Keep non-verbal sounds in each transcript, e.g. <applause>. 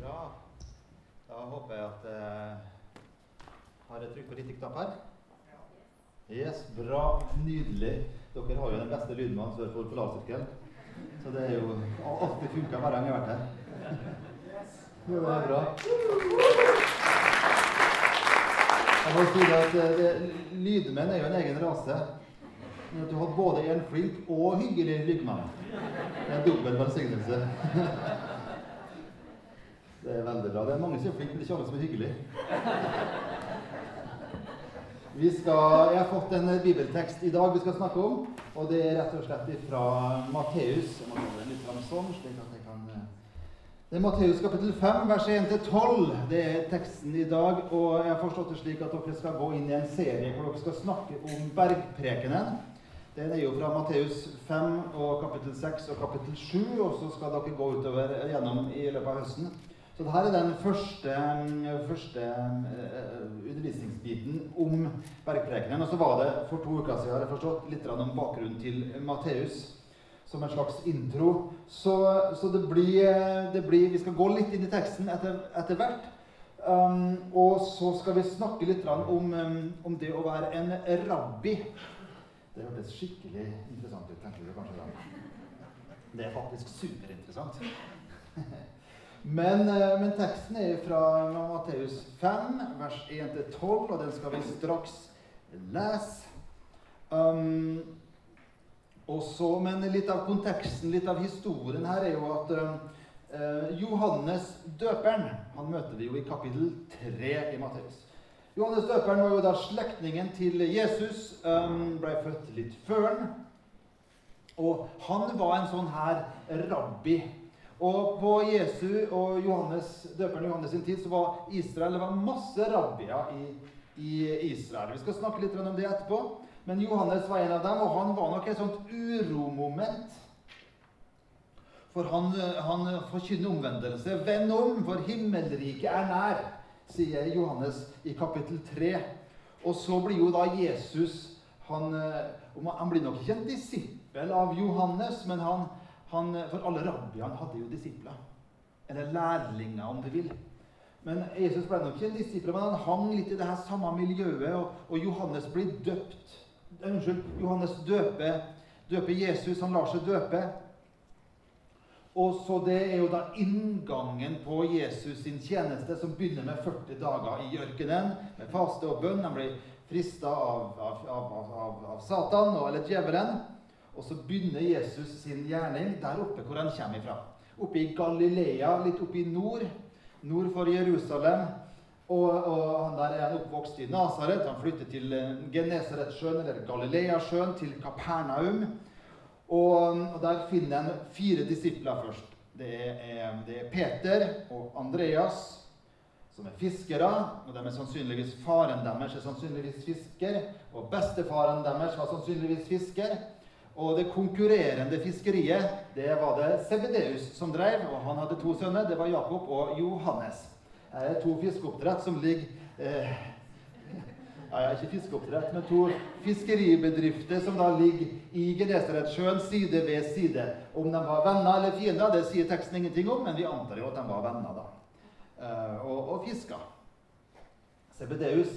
Bra. Da håper jeg at eh, har jeg trykk på riktig knapp her. Yes, bra. Nydelig. Dere har jo den beste lydmannen sør for Polarsirkelen. Så det er jo alltid funka hver gang jeg har vært her. Jo, det er bra. Jeg må si at eh, det, Lydmenn er jo en egen rase. Men at du har både en flink og hyggelig lydmann. Det er en dobbel velsignelse. <laughs> Det er veldig bra. Det er mange som er flinke, men det er ikke alle som er hyggelige. Skal, jeg har fått en bibeltekst i dag vi skal snakke om, og det er rett og slett fra Matteus. Jeg må den litt sånn, slik at jeg kan... eh, Det er Matteus kapittel 5, vers 1-12. Det er teksten i dag. Og jeg har forstått det slik at dere skal gå inn i en serie hvor dere skal snakke om bergprekenen. Den er jo fra Matteus 5 og kapittel 6 og kapittel 7, og så skal dere gå utover gjennom i løpet av høsten. Så dette er den første, første eh, undervisningsbiten om bergprekenen. Og så var det for to uker siden har jeg forstått, litt om bakgrunnen til Matteus som en slags intro. Så, så det, blir, det blir Vi skal gå litt inn i teksten etter, etter hvert. Um, og så skal vi snakke litt om, um, om det å være en rabbi. Det hørtes skikkelig interessant ut, tenker du kanskje. Det er faktisk superinteressant. <laughs> Men, eh, men, teksten er fra Matteus 5, vers 1-12, og den skal vi straks lese. Um, også, men litt av konteksten, litt av historien her, er jo at uh, Johannes døperen Han møter vi jo i kapittel 3 i Matteus. Johannes døperen var jo da slektningen til Jesus. Um, ble født litt før han. Og han var en sånn her rabbi og på Jesu og Johannes, døperen Johannes sin tid så var Israel det var masse rabbier i, i, Israel. Vi skal snakke litt om det etterpå. Men Johannes var en av dem, og han var nok et sånt uromoment. For han, han forkynner omvendelse. Venn om, for himmelriket er nær, sier Johannes i kapittel 3. Og så blir jo da Jesus Han, han blir nok ikke en disippel av Johannes, men han, han, for alle rabbiene hadde jo disipler. Eller lærlinger, om du vil. Men Jesus ble nok ikke en disipler, men han hang litt i det her samme miljøet. Og, og Johannes blir døpt. Unnskyld, Johannes døper, døper Jesus. Han lar seg døpe. Og så Det er jo da inngangen på Jesus sin tjeneste, som begynner med 40 dager i ørkenen, med faste og bønn. Han blir frista av, av, av, av, Satan, eller djevelen. Og så begynner Jesus sin gjerning der oppe hvor han kommer ifra. Oppe i Galilea, litt oppe i nord. Nord for Jerusalem. Og, og han der er han oppvokst i Nasaret. Han flytter til eh, Genesaretsjøen, eller Galileasjøen, til Kapernaum. Og, og, der finner han fire disipler først. Det er, det er Peter og Andreas, som er fiskere. og de er sannsynligvis Faren deres er sannsynligvis fisker, og bestefaren deres var sannsynligvis fisker. Og det konkurrerende fiskeriet det var det Sebedeus som drev. og Han hadde to sønner. Det var Jakob og Johannes. Her er to fiskeoppdrett som ligger eh, <laughs> ja, Ikke fiskeoppdrett, men to fiskeribedrifter som da ligger i Genesaretsjøen side ved side. Om de var venner eller fiender, det sier teksten ingenting om, men vi antar jo at de var venner. da. Eh, og, og fiska. Sebedeus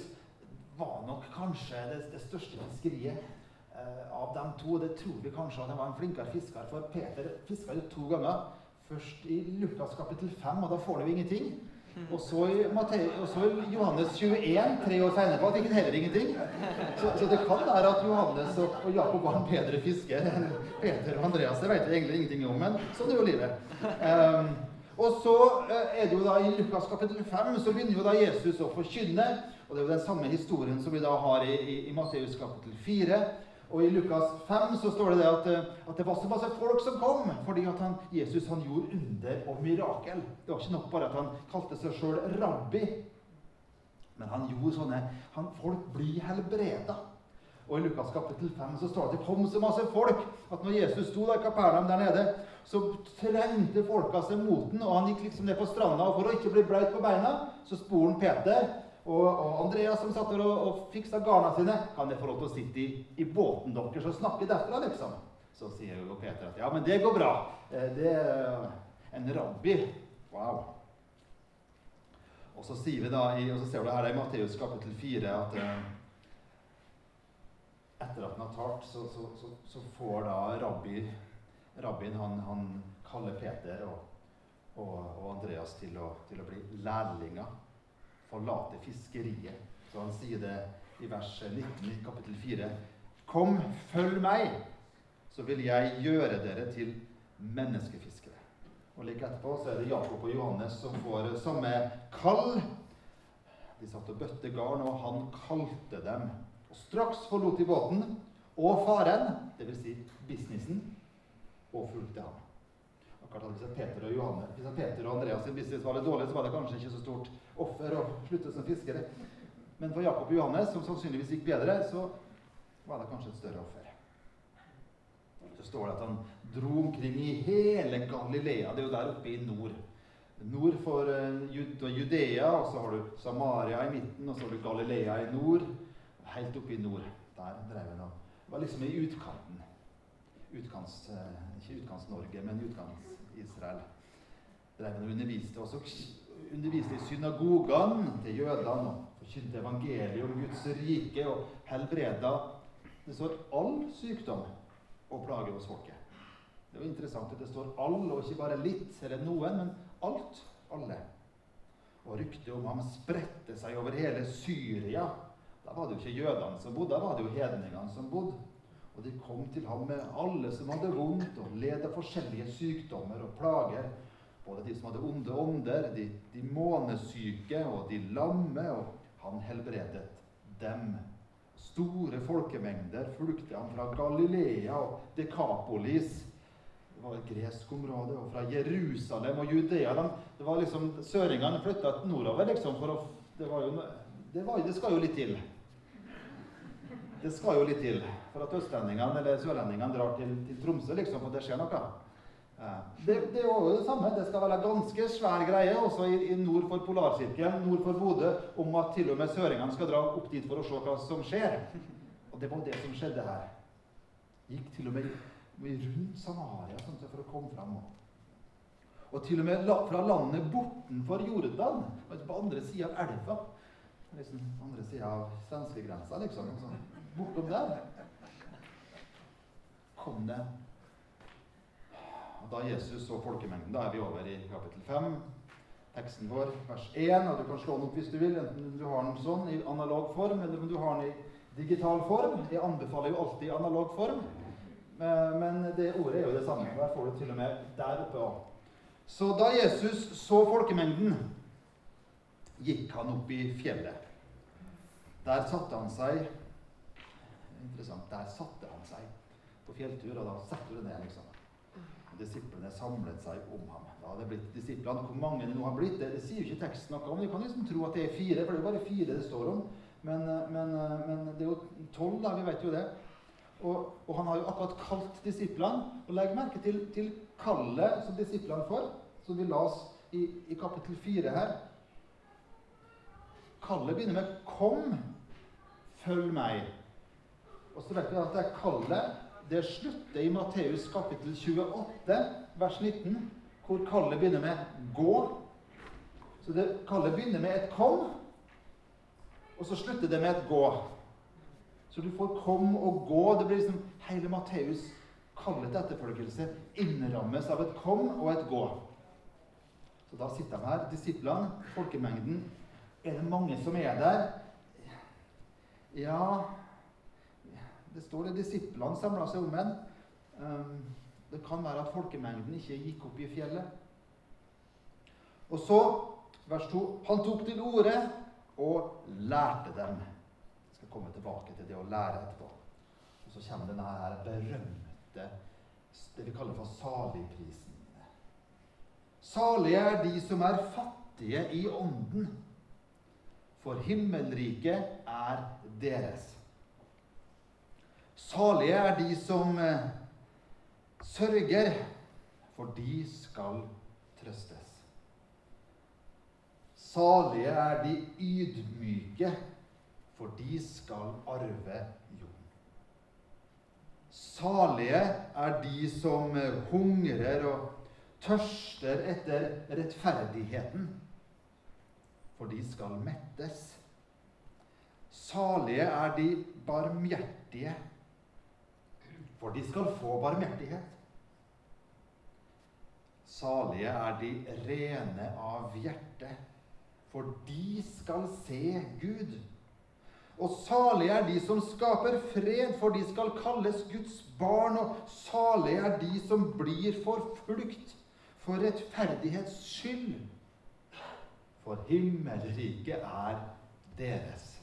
var nok kanskje det, det største fiskeriet av de to. Det tror vi kanskje at han var en flinkere fisker, for Peter fiska jo to ganger. Først i Lukas kapittel 5, og da får han jo ingenting. Og så i, Johannes 21, tre år senere, fikk han heller ingenting. Så, så, det kan være at Johannes og, og, Jakob var en bedre fisker enn Peter og Andreas. Det vet vi egentlig ingenting om, men sånn er jo livet. Um, og så uh, er det jo da i Lukas kapittel 5 så begynner jo da Jesus å forkynne. Og det er jo den samme historien som vi da har i, i, i Matteus kapittel 4. Og I Lukas 5 så står det, at, eh, at, det var så masse folk som kom fordi at han, Jesus han gjorde under og mirakel. Det var ikke nok bare at han kalte seg sjøl rabbi. Men han gjorde sånne han, Folk blir helbreda. Og I Lukas kapittel 5 så står det at det kom så masse folk at når Jesus sto der i Kapernaum der nede, så trengte folka seg mot den, og han gikk liksom ned på stranda. Og for å ikke bli blaut på beina, så spor han Peter og, og Andreas som satt der og, og fiksa garna sine, kan jeg få lov til å sitte i, i båten deres og snakke derfra, liksom? Så sier jo Peter at ja, men det går bra. Eh, det er en rabbi. Wow. Og så sier vi da, og så ser du her i Matteus kapittel 4 at eh, etter at han har talt, så, så, så, så får da rabbi, rabbien han, han kaller Peter og, og, og Andreas til å, til å, bli lærlinger. Forlate fiskeriet. Så han sier det i vers 19 i kapittel 4. Kom, følg meg, så vil jeg gjøre dere til menneskefiskere. Og Like etterpå så er det Jakob og Johannes som får samme kall. De satt og bøtte garn, og han kalte dem. Og Straks forlot de båten og faren, dvs. Si businessen, og fulgte ham. Akkurat Hvis Peter og Johannes, hvis Peter og Andreas sin business var litt dårlig, så var det kanskje ikke så stort offer og slutte som fiskere. Men for Jakob og Johannes, som sannsynligvis gikk bedre, så var det kanskje et større offer. Så står det at han dro omkring i hele Galilea. Det er jo der oppe i nord. Nord for uh, Judea, og så har du Samaria i midten, og så har du Galilea i nord. Helt oppe i nord. Der drev han Det var liksom i utkanten. Utkants, uh, ikke Utkants-Norge, men Utkants-Israel. Drev han og underviste. Og så underviste i synagogene til jødene. og Forkynte evangeliet om Guds rike og helbreda Det står all sykdom og plage hos folket. Det er interessant at det står 'all', og ikke bare litt eller noen, men alt. Alle. Og ryktet om ham spredte seg over hele Syria. Da var det jo ikke jødene som bodde, da var det jo hedningene som bodde. Og de kom til ham med alle som hadde vondt og led av forskjellige sykdommer og plager. Både de som hadde onde ånder, de, de månesyke og de lamme. Og han helbredet dem. Store folkemengder fulgte han fra Galilea og Dekapolis var et gresk område, og fra Jerusalem og Judea de, Det var liksom, Søringene flytta nordover, liksom, for å det, var jo, det, var, det, skal jo litt til. Det skal jo litt til for at østlendingene eller sørlendingene drar til, til Tromsø, liksom, for det skjer noe. Det, det er jo det samme. Det skal være ganske svær greie også i, i nord for Polarsirkelen, nord for Bodø, om at til og med søringene skal dra opp dit for å se hva som skjer. Og det var det som skjedde her. Gikk til og med rundt Samaria sånn, for å komme fram. Og til og med fra landet bortenfor Jordan, på andre sida av elva liksom Andre sida av svenskegrensa, liksom. Bortom der kom det og Da Jesus så folkemengden, da er vi over i kapittel 5, teksten vår, vers 1. og Du kan slå den opp hvis du vil, enten du har den sånn i analog form, eller om du har den i digital form. Jeg anbefaler jo alltid analog form. Eh, men det ordet er jo det samme. Der får du til og med der oppe òg. Så da Jesus så folkemengden, gikk han opp i fjellet. Der satte han seg Interessant. Der satte han seg på fjelltur, og da setter du ned, liksom. Disiplene samlet seg om ham. Da hadde blitt disiplene. Hvor mange det nå har blitt, det, det sier jo ikke teksten noe om. Vi kan liksom tro at det er fire, for det er jo bare fire det står om. Men, eh, men, eh, men det er jo tolv, da. Vi vet jo det. Og, og, han har jo akkurat kalt disiplene. Og legg merke til, til kallet som disiplene får, som vi las i, i kapittel 4 her. Kallet begynner med 'Kom, følg meg'. Og så vet vi at det er kallet det slutter i Matteus kapittel 28, vers 19, hvor kallet begynner med 'gå'. Så det, kallet begynner med et 'kom', og så slutter det med et 'gå'. Så du får 'kom' og gå. Det blir liksom Hele Matteus kallet til etterfølgelse innrammes av et kom og et gå. Så da sitter de her, disiplene, folkemengden. Er det mange som er der? Ja Det står det disiplene samla seg om en. Um, det kan være at folkemengden ikke gikk opp i fjellet. Og så, vers 2 Han tok til orde og lærte dem Jeg skal komme tilbake til det å lære etterpå. Og så kommer denne her berømte det vi kaller for saligprisen. Salige er de som er fattige i ånden, for himmelriket er deres. Salige er de som eh, sørger, for de skal trøstes. Salige er de ydmyke, for de skal arve jorden. Salige er de som hungrer og tørster etter rettferdigheten, for de skal mettes. Salige er de barmhjertige, for de skal få barmhjertighet. Salige er de rene av hjerte, for de skal se Gud. Og salige er de som skaper fred, for de skal kalles Guds barn. Og salige er de som blir forfulgt for rettferdighets skyld. For himmelriket er deres.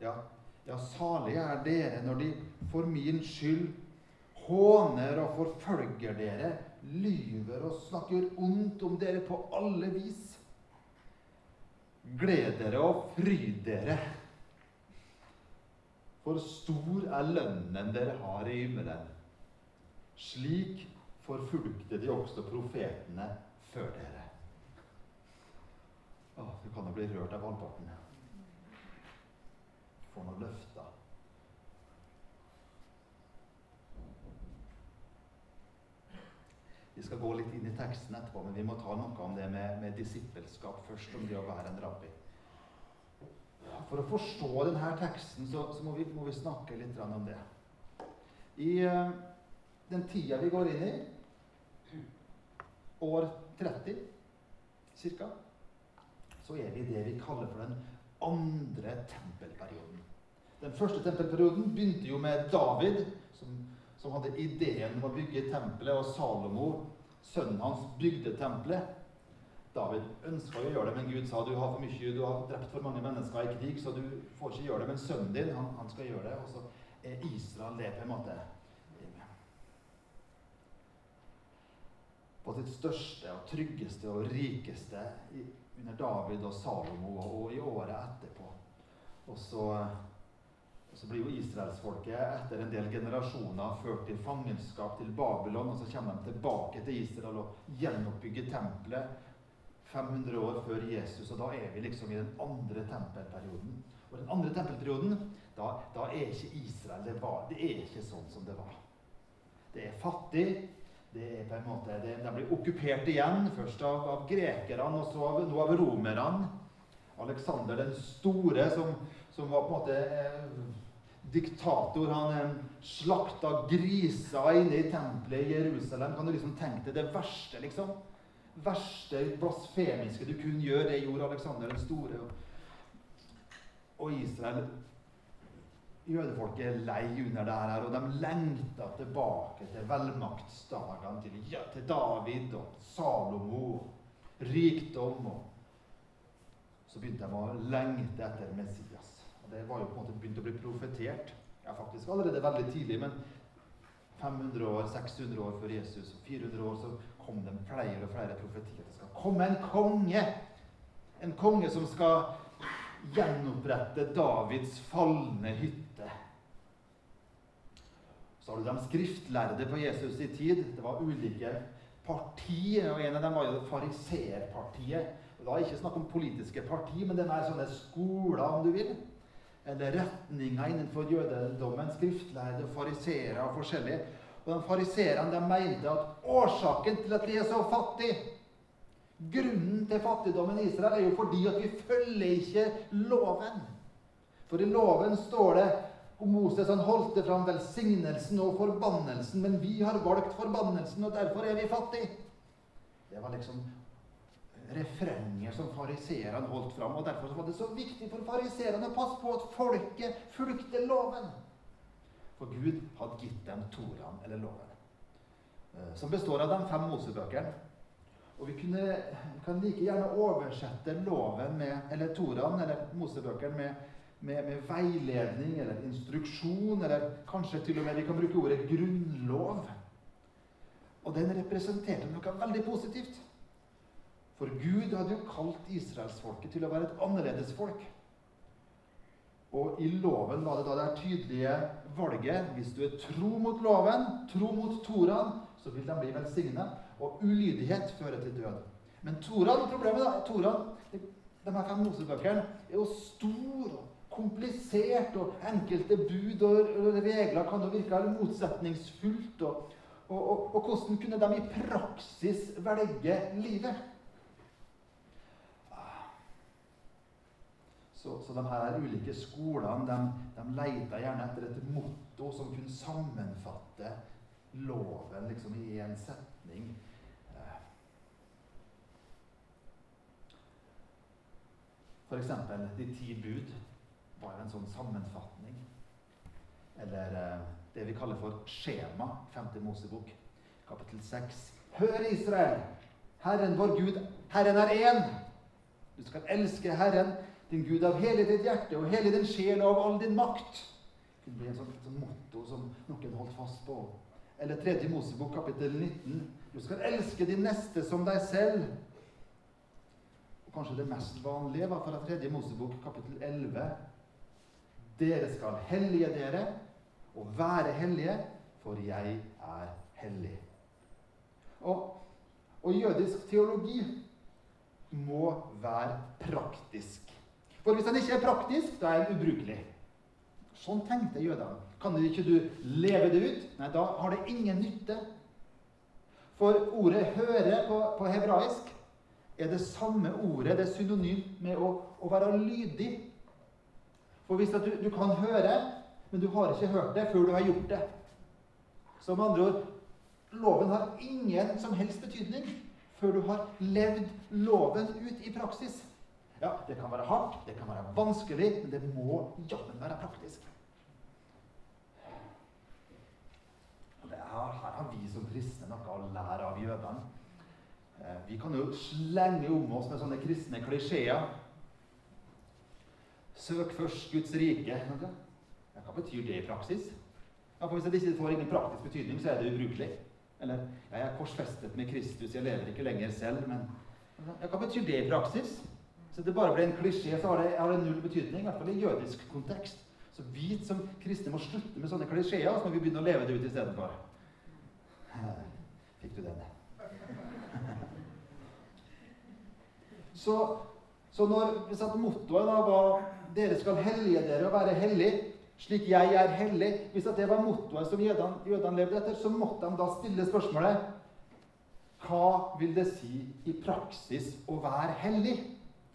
Ja, ja, salige er dere når de for min skyld håner og forfølger dere, lyver og snakker ondt om dere på alle vis. Gled dere og fryd dere, for stor er lønnen dere har i himmelen. Slik forfulgte de også profetene før dere. Å, du kan jo bli rørt av halvparten. Får noe løfta. Vi skal gå litt inn i teksten etterpå, men vi må ta noe om det med, med disippelskap først. Om det å være en rabbi. For å forstå denne teksten så, så må, vi, må, vi, snakke litt om det. I uh, den tida vi går inn i, år 30 ca., så er vi i det vi kaller for den andre tempelperioden. Den første tempelperioden begynte jo med David, som som hadde ideen om å bygge tempelet, og Salomo, sønnen hans, bygde tempelet. David ønska å gjøre det, men Gud sa du har for mye, du har drept for mange mennesker i krig, så du får ikke gjøre det. Men sønnen din, han, han skal gjøre det. Og så er Israel det på en måte På sitt største og tryggeste og rikeste under David og Salomo og i året etterpå. Og så Så blir jo israelsfolket etter en del generasjoner ført til fangenskap til Babylon. Og så kommer de tilbake til Israel og gjenoppbygger tempelet 500 år før Jesus. Og da er vi liksom i den andre tempelperioden. Og den andre tempelperioden, da, da er ikke Israel det var. Det er ikke sånn som det var. Det er fattig. Det er på en måte, det, De blir okkupert igjen, først av, av grekerne og så av, nå av romerne. Aleksander den store, som, som var på en måte eh, diktator. Han slakta griser inne i tempelet i Jerusalem. Kan du liksom tenke deg det verste, liksom? verste blasfemiske du kunne gjøre, det gjorde Aleksander den store. Og Israel Jødefolket er lei under det her, og de lengta tilbake til velmaktsdagene til, ja, til David og Salomo. Rikdom. og Så begynte de å lengte etter Messias. Det var jo på en måte begynt å bli profetert. Ja, faktisk allerede veldig tidlig, men 500 år, 600 år før Jesus, 400 år, så kom det flere og flere profetier. Det skal komme en konge! En konge som skal gjenopprette Davids falne hytte. Så har du de skriftlærde på Jesus' i tid. Det var ulike partier, og en av dem var jo fariseerpartiet. Det var ikke snakk om politiske partier, men det er mer sånne skoler, om du vil eller retninger innenfor jødedommen, skriftlærde, fariseere og forskjellige. Og de Fariseerne mente at årsaken til at vi er så fattige Grunnen til fattigdommen i Israel er jo fordi at vi følger ikke loven. For i loven står det om Moses han holdt det fram velsignelsen og forbannelsen, men vi har valgt forbannelsen, og derfor er vi fattige. Det var liksom refrenger som fariseerne holdt fram. og Derfor var det så viktig for fariseerne å passe på at folket fulgte loven. For Gud hadde gitt dem Toraen, eller loven, eh, som består av de fem Mosebøkene. Og Vi kunne, kan like gjerne oversette loven med, eller Toraen eller Mosebøkene med, med, med, veiledning eller instruksjon, eller kanskje til og med vi kan bruke ordet grunnlov. Og den representerte noe veldig positivt. For Gud hadde jo kalt israelsfolket til å være et annerledes folk. Og i loven var det da det tydelige valget hvis du er tro mot loven, tro mot Toraen, så vil de bli velsigna. Og ulydighet fører til død. Men Toraen, problemet da, Toraen, de her fem Mosebøkene er jo stor og komplisert, og enkelte bud og regler kan jo virke motsetningsfullt. Og, og, og, og hvordan kunne de i praksis velge livet? Så, så de her ulike skolene de, de leita gjerne etter et motto som kunne sammenfatte loven liksom i én setning. F.eks. de ti bud var en sånn sammenfatning. Eller eh, det vi kaller for skjema, 5. Mosebok, kapittel 6. Hør, Israel! Herren vår Gud, Herren er én! Du skal elske Herren, din Gud, av hele ditt hjerte og hele din sjel og av all din makt. Det kunne en sånn, sånn motto som noen holdt fast på. Eller 3. Mosebok, kapittel 19. Du skal elske din neste som deg selv. Og kanskje det mest vanlige var fra 3. Mosebok, kapittel 11. Dere skal hellige dere og være hellige, for jeg er hellig. Og, og jødisk teologi må være praktisk. For hvis den ikke er praktisk, da er den ubrukelig. Sånn tenkte jødene. Kan ikke du leve det ut? Nei, da har det ingen nytte. For ordet 'høre' på, på hebraisk er det samme ordet. Det er synonymt med å, å være lydig. For hvis du, du, kan høre, men du har ikke hørt det før du har gjort det. Så med andre ord loven har ingen som helst betydning før du har levd loven ut i praksis. Ja, det kan være hardt, det kan være vanskelig, men det må jammen være praktisk. Her, her, har vi som kristne noe å lære av jødene. Eh, vi kan jo slenge om oss med sånne kristne klisjeer. Søk først Guds rike. Hva betyr det i praksis? Ja, for Hvis det ikke får ingen praktisk betydning, så er det ubrukelig. Eller ja, jeg er korsfestet med Kristus, jeg lever ikke lenger selv, men ja, Hva betyr det i praksis? Så det bare ble en klisjé, så har det, har det null betydning. I hvert fall i jødisk kontekst. Så vi som kristne må slutte med sånne klisjeer, så må vi begynne å leve det ut istedenfor. Fikk du den? Så, så når hvis at mottoet da var 'Dere skal hellige dere og være hellig', slik jeg er hellig Hvis at det var mottoet som jødene, jødene levde etter, så måtte de da stille spørsmålet Hva vil det si i praksis å være hellig?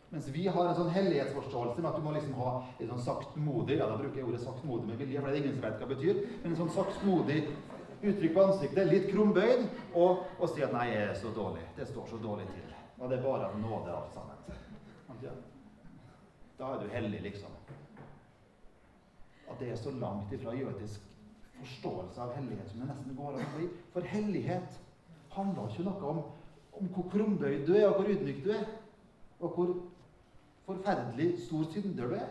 Mens vi har en sånn hellighetsforståelse med at du må liksom ha en sånn saktmodig Ja, da bruker jeg ordet saktmodig med vilje, for det er ingen som vet hva det betyr. Men en sånn saktmodig uttrykk på ansiktet, litt krumbøyd, og, og si at 'nei, jeg er så dårlig'. Det står så dårlig til. Og det er bare av nåde, alt sammen. Da er du hellig, liksom. At det er så langt ifra jødisk forståelse av hellighet som det nesten går an å bli. For hellighet handler ikke noe om, om hvor krumbøyd du er, og hvor ydmyk du er, og hvor forferdelig stor synder du er.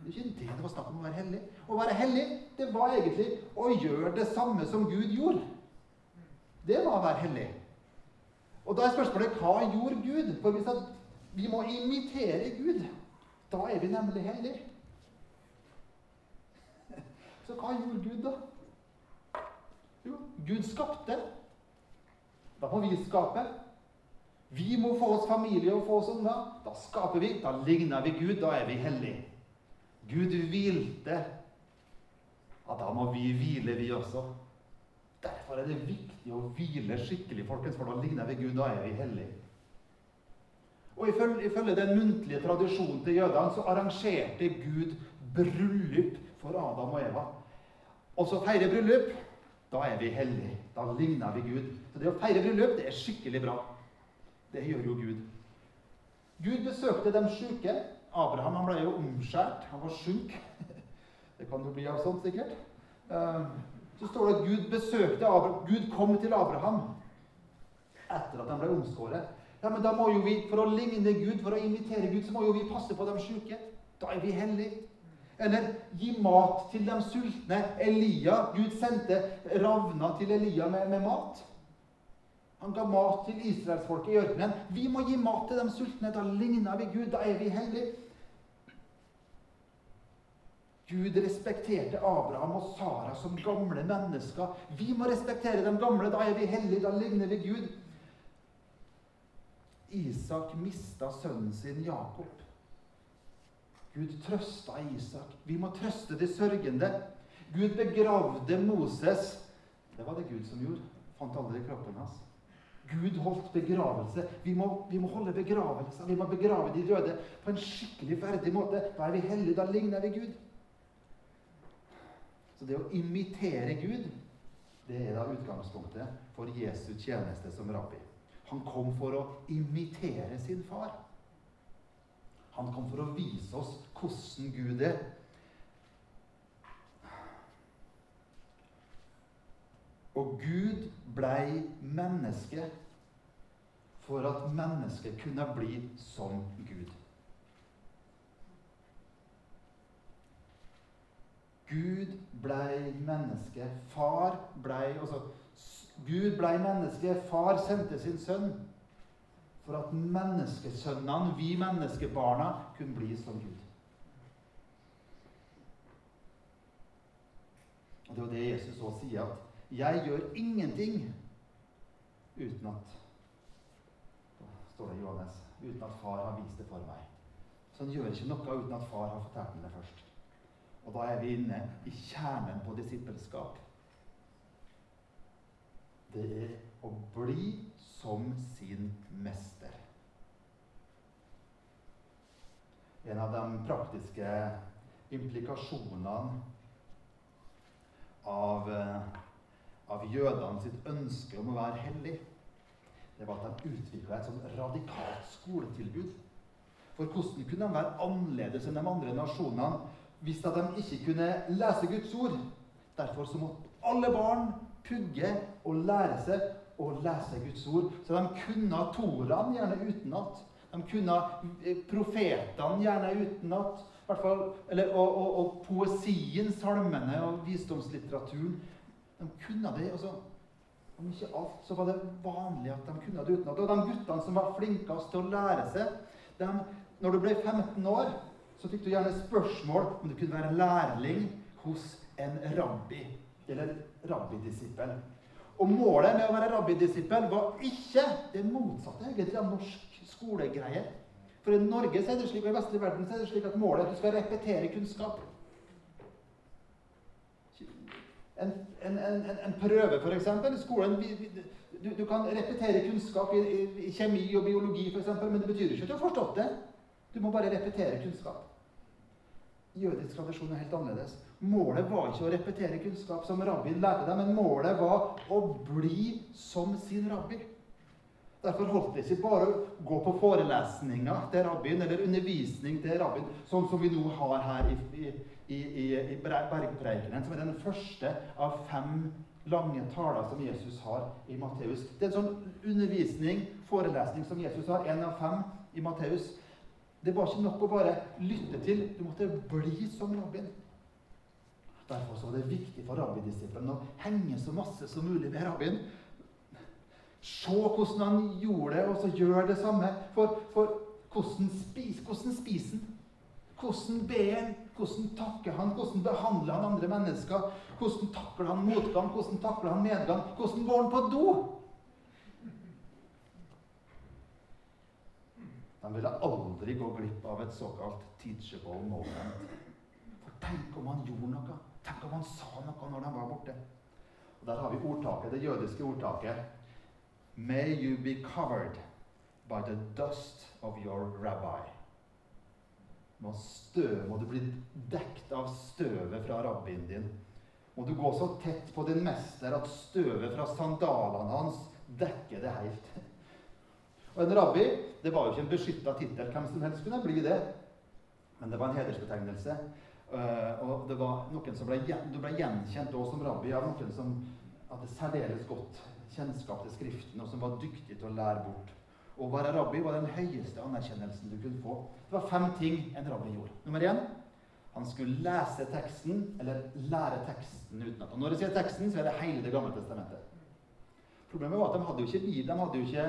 Det er ikke det det var snakk om å være hellig. Å være hellig det var egentlig å gjøre det samme som Gud gjorde. Det var å være hellig. Og da er spørsmålet hva gjorde Gud? For hvis vi må imitere Gud, da er vi nemlig hellige. <laughs> Så hva gjorde Gud, da? Jo, Gud skapte. Da må vi skape. Vi må få oss familie og få oss unger. Da skaper vi. Da ligner vi Gud. Da er vi hellige. Gud hvilte. Ja, da må vi hvile, vi også. Derfor er det viktig å hvile skikkelig, folkens, for da ligner vi Gud. Da er vi hellige. Og ifølge, ifølge den muntlige tradisjonen til jødene så arrangerte Gud bryllup for Adam og Eva. Og så feire bryllup, da er vi hellige. Da ligner vi Gud. Så det å feire bryllup, det er skikkelig bra. Det gjør jo Gud. Gud besøkte de sjuke Abraham han ble jo omskjært. Han var sjuk. <laughs> Det kan jo bli av sånt, sikkert. Ehm, så står det at Gud besøkte Abraham. Gud kom til Abraham etter at han ble omskåret. Ja, men da må jo vi, For å ligne Gud, for å imitere Gud, så må jo vi passe på de sjuke. Da er vi hellige. Eller gi mat til de sultne. Elia, Gud sendte ravna til Elia med, med mat. Han ga mat til israelsfolket i ørkenen. Vi må gi mat til de sultne. Da ligner vi Gud. Da er vi hellige. Gud respekterte Abraham og Sara som gamle mennesker. Vi må respektere de gamle. Da er vi hellige. Da ligner vi Gud. Isak mista sønnen sin Jakob. Gud trøsta Isak. Vi må trøste de sørgende. Gud begravde Moses. Det var det Gud som gjorde. Fant aldri kroppen hans. Gud holdt begravelse. Vi må, vi må holde begravelser. Vi må begrave de døde på en skikkelig verdig måte. Da er vi hellige. Da ligner vi Gud. Så det å imitere Gud, det er da utgangspunktet for Jesu tjeneste som rabbi. Han kom for å imitere sin far. Han kom for å vise oss hvordan Gud er. Og Gud blei menneske for at mennesket kunne bli som Gud. Gud blei menneske. Far blei altså, Gud blei menneske. Far sendte sin sønn for at menneskesønnene, vi menneskebarna, kunne bli som Gud. Og Det er jo det Jesus også sier, at 'jeg gjør ingenting uten at' står det i Johannes, 'uten at far har vist det for meg'. Så han gjør ikke noe uten at far har fortalt ham det først. Og da er vi inne i kjernen på disippelskap. Det er å bli som sin mester. En av de praktiske implikasjonene av, eh, av jødene sitt ønske om å være hellig, det var at de utvikla et sånn radikalt skoletilbud. For hvordan kunne de være annerledes enn de andre nasjonene hvis de ikke kunne lese Guds ord? Derfor så måtte alle barn pugge og lære seg å lese Guds ord. Så de kunne Toraen gjerne utenat. De kunne eh, profetene gjerne utenat. Og, og, og, poesien, salmene og visdomslitteraturen. De kunne det. Altså, om ikke alt, så var det vanlig at de kunne det utenat. Og de guttene som var flinkest til å lære seg de, Når du ble 15 år, så fikk du gjerne spørsmål om du kunne være lærling hos en rabbi eller rabbidisippel. Og målet med å være rabbidisippel var ikke det motsatte egentlig av norsk skolegreie. For i Norge så er det slik, og i vestlig verden så er det slik at målet er at du skal repetere kunnskap. En, en, en, en prøve, f.eks. skolen du, du, kan repetere kunnskap i, i, i kjemi og biologi, eksempel, men det betyr ikke at du har forstått det. Du må bare repetere kunnskap. Jødisk tradisjon er helt annerledes. Målet var ikke å repetere kunnskap som rabbien lærte deg, men målet var å bli som sin rabbi. Derfor holdt det ikke bare å gå på forelesninger til rabbien eller undervisning til rabbien, sånn som vi nå har her i, i, i, i Bergpreikenen, som er den første av fem lange taler som Jesus har i Matteus. Det er en sånn undervisning, forelesning, som Jesus har, én av fem i Matteus. Det var ikke nok å bare lytte til. Du måtte bli som rabbin. Derfor var det viktig for rabbidisippelen å henge så masse som mulig med rabbin. Se hvordan han gjorde det, og så gjør det samme. For, for hvordan spiser han? Hvordan ber han? Hvordan takker han? Hvordan behandler han andre mennesker? Hvordan takler han motgang? Hvordan takler han medgang? Hvordan går han på do? De ville aldri gå glipp av et såkalt teachable moment. For tenk om han gjorde noe? Tenk om han sa noe når de var borte? Og Der har vi ordtaket, det jødiske ordtaket. May you be covered by the dust of your rabbi. Må, støv, må du bli dekt av støvet fra rabbien din. Må du gå så tett på din mester at støvet fra sandalene hans dekker det helt. Og En rabbi det var jo ikke en beskytta tittel. Hvem som helst kunne bli det. Men det var en hedersbetegnelse. Uh, og det var noen som ble, Du ble gjenkjent også som rabbi av noen som hadde særdeles godt kjennskap til Skriften, og som var dyktig til å lære bort. Å være rabbi var den høyeste anerkjennelsen du kunne få. Det var fem ting en rabbi gjorde. Nummer én han skulle lese teksten, eller lære teksten utenat. Og når jeg sier teksten, så er det hele Det gamle testamentet. Problemet var at de hadde jo ikke bil, De hadde jo ikke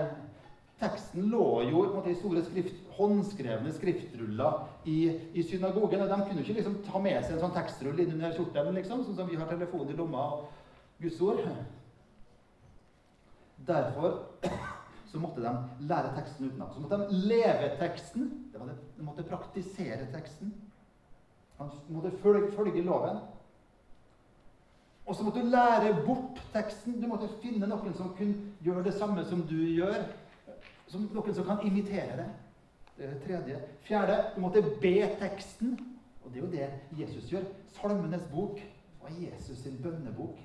Teksten lå jo måte, i store skrift, håndskrevne skriftruller i, i, synagogen. og De kunne ikke liksom ta med seg en sånn tekstrull inn under kjortelen, liksom, sånn som vi har telefon i lomma og gudsord. Derfor så måtte de lære teksten utenat. Så måtte de leve teksten. De måtte praktisere teksten. Han måtte følge, følge loven. Og så måtte du lære bort teksten. Du måtte finne noen som kunne gjøre det samme som du gjør. Som noen som kan imitere det. Det er det tredje. Fjerde, du måtte be teksten. Og det er jo det Jesus gjør. Salmenes bok var Jesus sin bønnebok.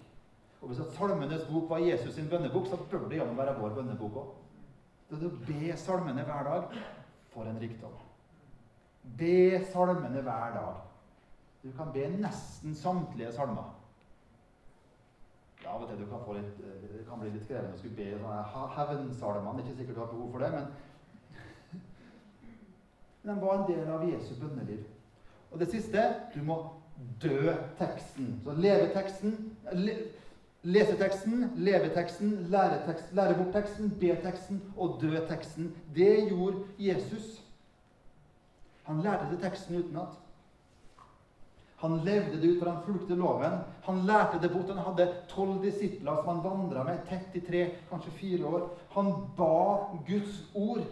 Og hvis at Salmenes bok var Jesus sin bønnebok, så bør det jammen være vår bønnebok òg. Det er å be salmene hver dag for en rikdom. Be salmene hver dag. Du kan be nesten samtlige salmer. Ja, vet du, du kan litt, det kan bli litt krevende å skulle be sånne hevnsalmene. Ikke sikkert du har behov for det, <laughs> men de var en del av Jesu bønneliv. Og det siste du må dø teksten. Så leve teksten, le, leveteksten, teksten, leve teksten, lære, tekst, lære bort teksten, og dø teksten. Det gjorde Jesus. Han lærte det teksten utenat. Han levde det ut, for han fulgte loven. Han lærte det bort. Han hadde tolv disipler som han vandra med tett i tre, kanskje fire år. Han ba Guds ord.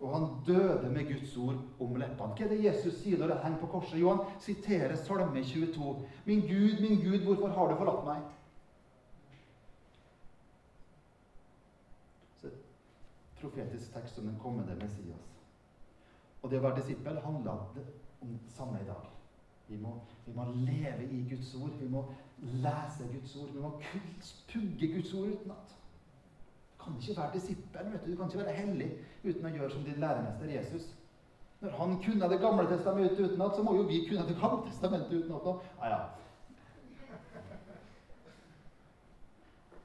Og han døde med Guds ord om leppene. Hva er det Jesus sier når han henger på korset? Jo, han siterer Salme 22. Min Gud, min Gud, hvorfor har du forlatt meg? Så profetisk tekst om den kommende Messias. Og det å være disippel handla om det samme i dag. Vi må, vi må, leve i Guds ord. Vi må lese Guds ord. Vi må pugge Guds ord utenat. Kan ikke være disippel. Du Du kan ikke være hellig uten å gjøre som din læremester Jesus. Når han kunne Det gamle testamentet utenat, så må jo vi kunne Det gamle testamentet utenat nå. Ah, ja.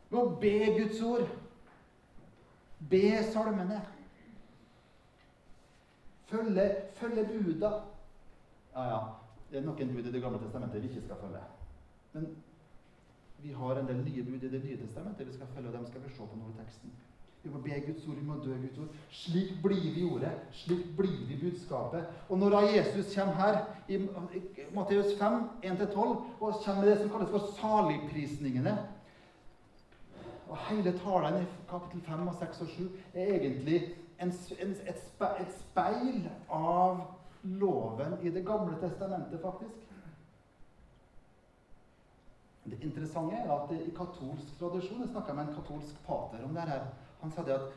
Vi må be Guds ord. Be salmene. Følge, følge buda. Ja, ja. Det er noen bud i Det gamle testamentet vi ikke skal følge. Men vi har en del nye bud i Det nye testamentet vi skal følge, og dem skal vi se på noe i teksten. Vi må be Guds ord, vi må dø Guds ord. Slik blir vi ordet. Slik blir vi budskapet. Og når da Jesus kommer her i Matteus 5, 1-12, og kommer det som kalles for saligprisningene Og hele talen i kapittel 5 og 6 og 7 er egentlig en, en, et, speil av loven i Det gamle testamentet, faktisk. Det interessante er at i katolsk tradisjon Jeg snakka med en katolsk pater om det her. Han sa det at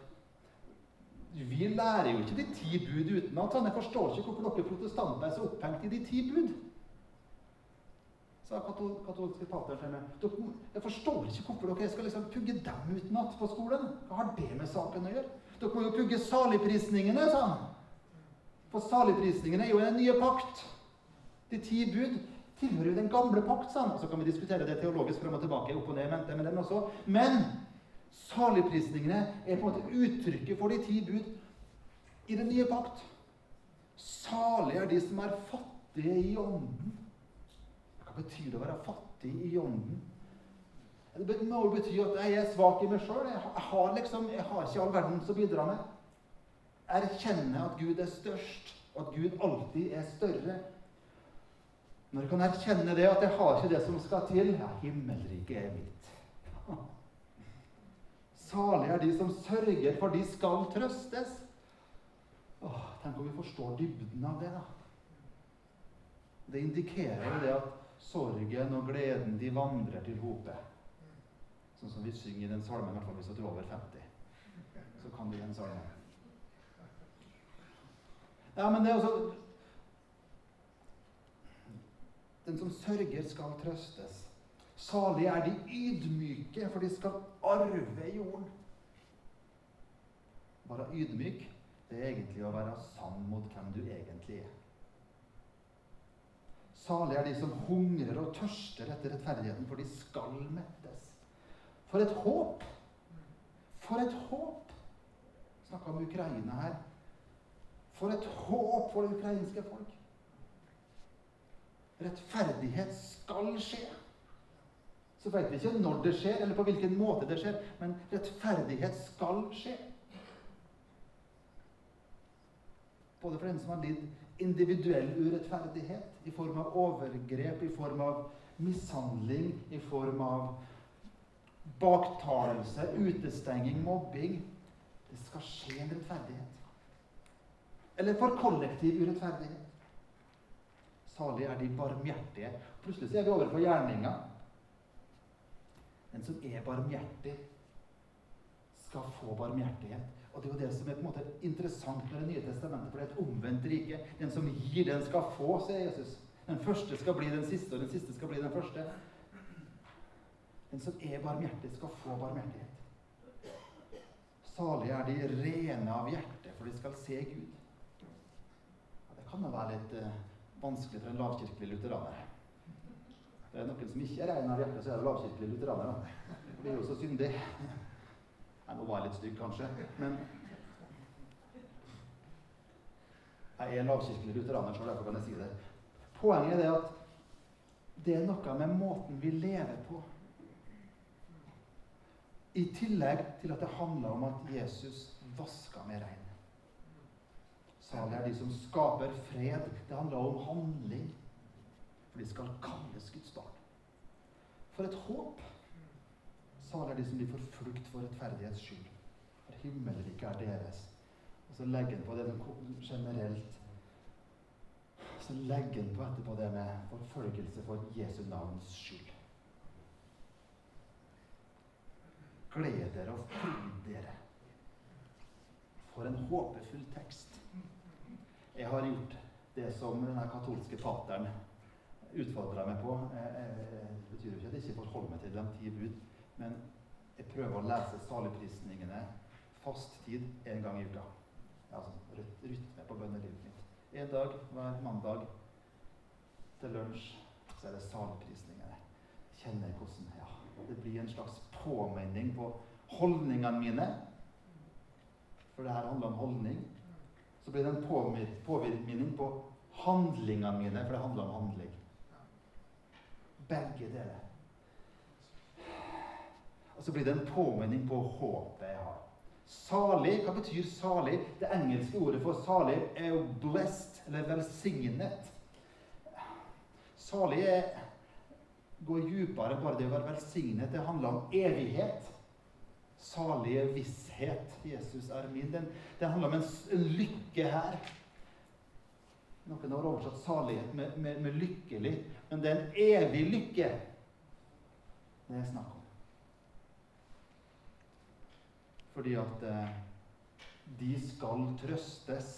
vi lærer jo ikke de ti bud utenat. Jeg forstår ikke hvorfor dere protestanter er så opphengt i de ti bud. Sa katol katolske pater til meg. Jeg forstår ikke hvorfor dere skal liksom pugge dem utenat på skolen. Hva har det med saken å gjøre? Dere må jo pugge saligprisningene, sa han. For saligprisningene er jo den nye pakt. De ti bud tilhører jo den gamle pakt. Sånn. Så kan vi diskutere det teologisk frem og tilbake. opp og ned, mente med den også. Men saligprisningene er på en måte uttrykket for de ti bud i den nye pakt. Salig er de som er fattige i ånden. Hva betyr det å være fattig i ånden? Det må jo bety at jeg er svak i meg sjøl. Jeg, har liksom, jeg har ikke all verden som bidrar med erkjenne at Gud er størst, og at Gud alltid er større. Når jeg kan erkjenne det, at jeg har ikke det som skal til Ja, himmelriket er mitt. Salig er de som sørger, for de skal trøstes. Åh, tenk om vi forstår dybden av det, da. Det indikerer jo det at sorgen og gleden, de vandrer til hopet. Sånn som vi synger i den salmen, i hvert fall hvis du er over 50. Så kan du den salmen. Ja, men det er også Den som sørger, skal trøstes. Salige er de ydmyke, for de skal arve jorden. Være ydmyk, det er egentlig å være sann mot hvem du egentlig er. Salige er de som hungrer og tørster etter rettferdigheten, for de skal mettes. For et håp! For et håp! Snakka om Ukraina her. For et håp for det ukrainske folk! Rettferdighet skal skje. Så vet vi ikke når det skjer, eller på hvilken måte det skjer, men rettferdighet skal skje. Både for den som har lidd individuell urettferdighet i form av overgrep, i form av mishandling, i form av baktalelse, utestenging, mobbing. Det skal skje en rettferdighet eller for kollektiv urettferdighet. Salig er de barmhjertige. Plutselig så er vi over på gjerninga. Den som er barmhjertig, skal få barmhjertighet. Og Det er jo det som er på en måte interessant med Det nye testamentet, for det er et omvendt rike. Den som gir, den skal få, sier Jesus. Den første skal bli den siste, og den siste skal bli den første. Den som er barmhjertig, skal få barmhjertighet. Salige er de rene av hjerte, for de skal se Gud. Ja, det kan da være litt eh, vanskelig for en lavkirkelig lutheraner. Det er noen som ikke er rein av hjerte, så er det lavkirkelig lutheranere. Det blir jo så syndig. Jeg må være litt stygg, kanskje, men Jeg er lavkirkelig lutheraner, så derfor kan jeg si det. Poenget er at det er noe med måten vi lever på. I tillegg til at det handler om at Jesus vaska med regn. Salig er de som skaper fred. Det handler om handling. For de skal kalles Guds barn. For et håp! Salig er de som blir forflukt for rettferdighets skyld. For himmelriket er deres. Og så legger han på det generelt Så legger han på etterpå det med forfølgelse for Jesu navns skyld. Gled dere og fryd dere. For en håpefull tekst. Jeg har gjort det som denne katolske fateren utfordra meg på. Det betyr jo ikke at jeg ikke forholder meg til de ti bud, men jeg prøver å lese saligprisningene fast tid en gang i uka. Altså rytme på bønnelivet mitt. En dag hver mandag til lunsj så er det saligprisningene. Kjenner jeg hvordan ja, det blir en slags påminning på holdningene mine. For det her handler om holdning. Så blir det en påvirkning på handlingene mine, for det handler om handling. Begge deler. Og så blir det en påminning på håpet jeg har. Salig, hva betyr salig? Det engelske ordet for salig er jo 'blessed', eller 'velsignet'. Salig er går dypere bare det å være velsignet. Det handler om evighet. Salige visshet. Jesus er min. Den, det handler om en, en, lykke her. Noen har oversatt salighet med, med, med, lykkelig, men det er en evig lykke det er snakk om. Fordi at eh, de skal trøstes.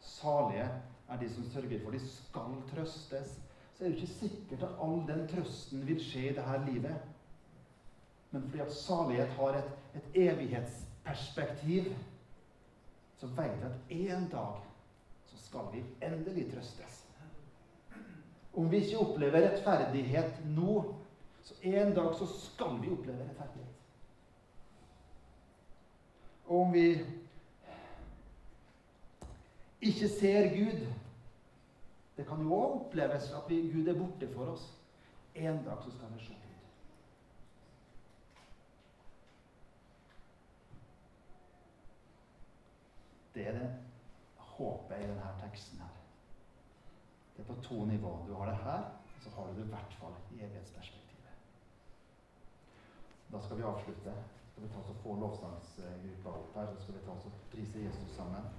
Salige er de som sørger for de skal trøstes så er det ikke sikkert at all den trøsten vil skje i dette livet. Men fordi at salighet har et, et evighetsperspektiv, så vet vi at en dag så skal vi endelig trøstes. Om vi ikke opplever rettferdighet nå, så en dag så skal vi oppleve rettferdighet. Og om vi ikke ser Gud det kan jo òg oppleves at vi, Gud er borte for oss. En dag så skal vi se Gud. Det er det håpet i denne teksten her. Det er på to nivåer. Du har det her, og så har du det i hvert fall i evighetsperspektivet. Da skal vi avslutte. Så skal vi ta oss og få lovsangsgruppa opp her, så skal vi ta oss og prise Jesus sammen.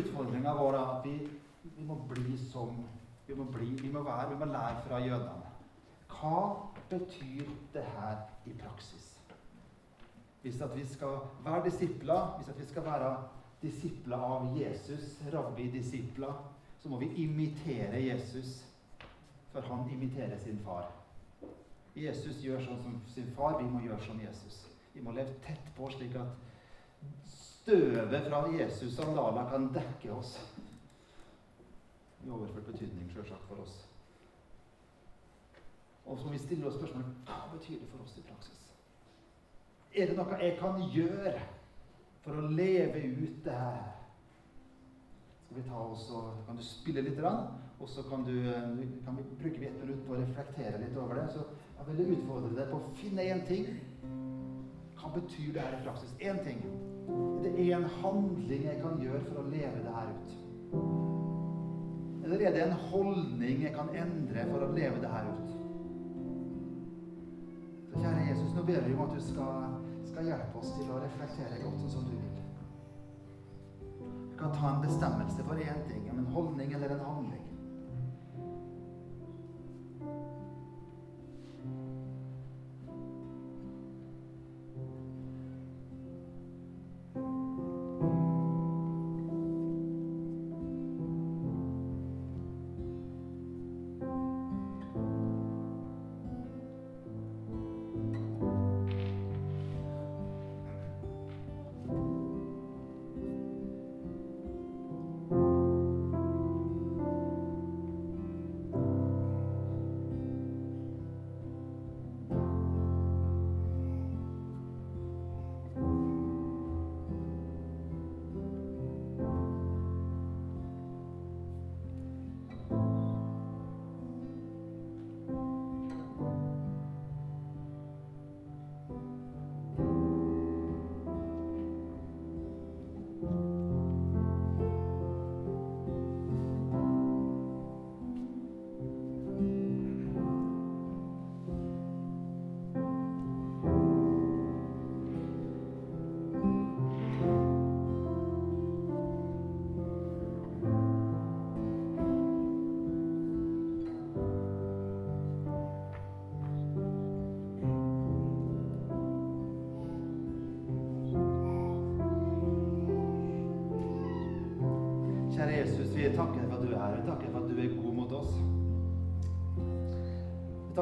Utfordringa vår er at vi, vi, må bli som vi må, bli, vi må være, vi må lære fra jødene. Hva betyr det her i praksis? Hvis at vi skal være disipler, hvis at vi skal være disipler av Jesus, rabbi-disipler, så må vi imitere Jesus, for han imiterer sin far. Jesus gjør sånn som sin far, vi må gjøre som Jesus. Vi må leve tett på, slik at Støvet fra Jesus' sandaler kan dekke oss. I overført betydning, sjølsagt, for oss. Og så må vi stille oss spørsmålet hva betyr det for oss i praksis? Er det noe jeg kan gjøre for å leve ut det her? Skal vi ta oss og, Kan du spille litt, og så kan, du, kan vi bruke ett minutt på å reflektere litt over det. Så jeg vil utfordre deg på å finne én ting. Hva betyr det her i praksis? Én ting. Det er en handling jeg kan gjøre for å leve det her ut. Eller er det en holdning jeg kan endre for å leve det her ut? Så kjære Jesus, nå ber vi om at du skal, skal hjelpe oss til å reflektere godt sånn som du vil. kan ta en bestemmelse for én ting, om en holdning eller en handling.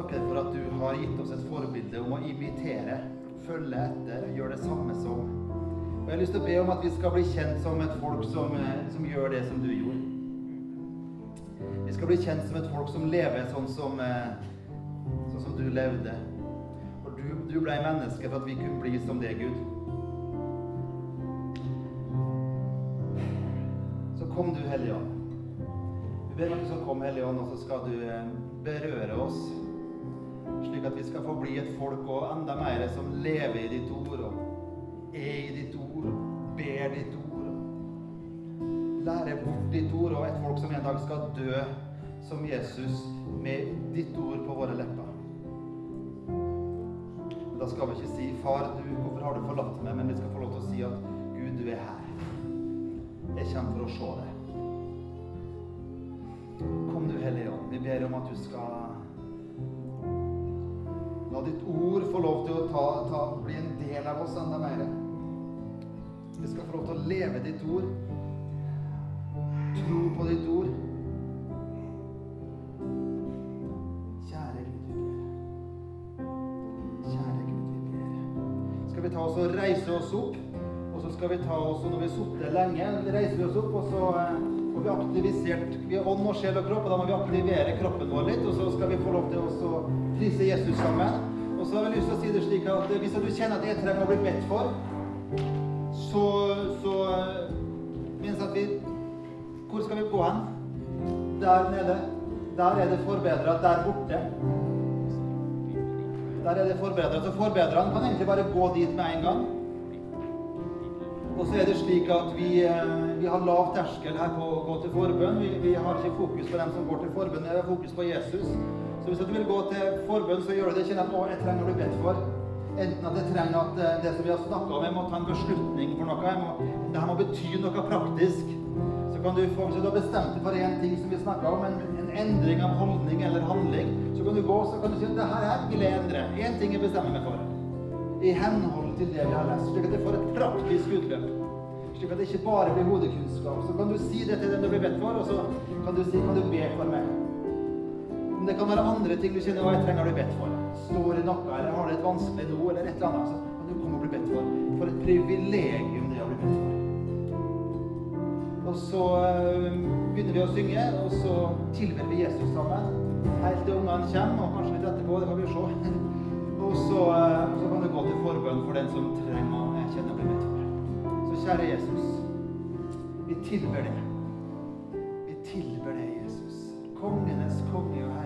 Takker deg for at du har gitt oss et forbilde om å imitere, følge etter, gjøre det samme som. Og Jeg har lyst til å be om at vi skal bli kjent som et folk som, eh, som gjør det som du gjorde. Vi skal bli kjent som et folk som lever sånn som, eh, sånn som du levde. Og du, du ble menneske for at vi kunne bli som det, Gud. Så kom du, Hellige Ånd. Vi ber om at du skal komme, Hellige Ånd, og så skal du eh, berøre oss. Slik at vi skal få bli et folk og enda mer som lever i ditt ord, og er i ditt ord, og ber ditt ord. Lærer bort ditt ord, og et folk som en dag skal dø som Jesus med ditt ord på våre lepper. Men da skal vi ikke si 'Far, du, hvorfor har du forlatt meg?' Men vi skal få lov til å si at 'Gud, du er her'. Jeg kommer for å se deg. Kom du, Hellige Ånd. Vi ber om at du skal La ditt ord få lov til å ta, ta, bli en del av oss enda mer. Vi skal få lov til å leve ditt ord. Tro på ditt ord. Kjære Gud, vi ber. Kjære Gud, vi ber. Skal vi ta oss og reise oss opp? Og så skal vi ta oss, når vi har sittet lenge, reiser vi oss opp, og så eh, vi vi aktivisert Vi har ånd og sjel og kropp, og da må vi aktivere kroppen vår litt. Og så skal vi få lov til å prise Jesus sammen. Og så har jeg lyst til å si det slik at hvis du kjenner at jeg trenger å bli bedt for, så, så eh, Mens at vi Hvor skal vi gå hen? Der nede. Der er det forbedra. Der borte. Der er det forbedra. Så forbedrerne kan egentlig bare gå dit med en gang. Og så er det slik at vi, eh, vi har lav terskel her på å gå til forbønn. Vi, vi har ikke fokus på dem som går til forbønn, vi har fokus på Jesus. Så hvis du vil gå til forbønn, så gjør du det. Kjenn at å, jeg trenger å bli bedt for. Enten at jeg trenger at eh, det som vi har snakka om, jeg må ta en beslutning for noe. Jeg må, det her må bety noe praktisk. Så kan du få, Hvis du har bestemt deg for én ting som vi snakka om, en, en endring av holdning eller handling, så kan du gå så kan du si at det her, her vil jeg endre. Én ting jeg bestemmer meg for i henhold til det vi har lest, slik at det får et praktisk utløp. Slik at det ikke bare blir hodekunnskap. Så kan du si det til den du blir bedt for, og så kan du si kan du be for meg. Men det kan være andre ting du kjenner hva jeg trenger å bli bedt for. Står i noe, eller har det et vanskelig nå, eller et eller annet, så kan du komme og bli bedt for. For et privilegium det er å bli bedt for. Og så øh, begynner vi å synge, og så tilber vi Jesus sammen. Helt til ungene kommer, og kanskje litt etterpå, det får vi jo se. <laughs> Og så, øh, så kan du gå til forbønn for den som trenger kjære Jesus. Vi tilber deg, Vi tilber deg Jesus. Kongenes konge og herre.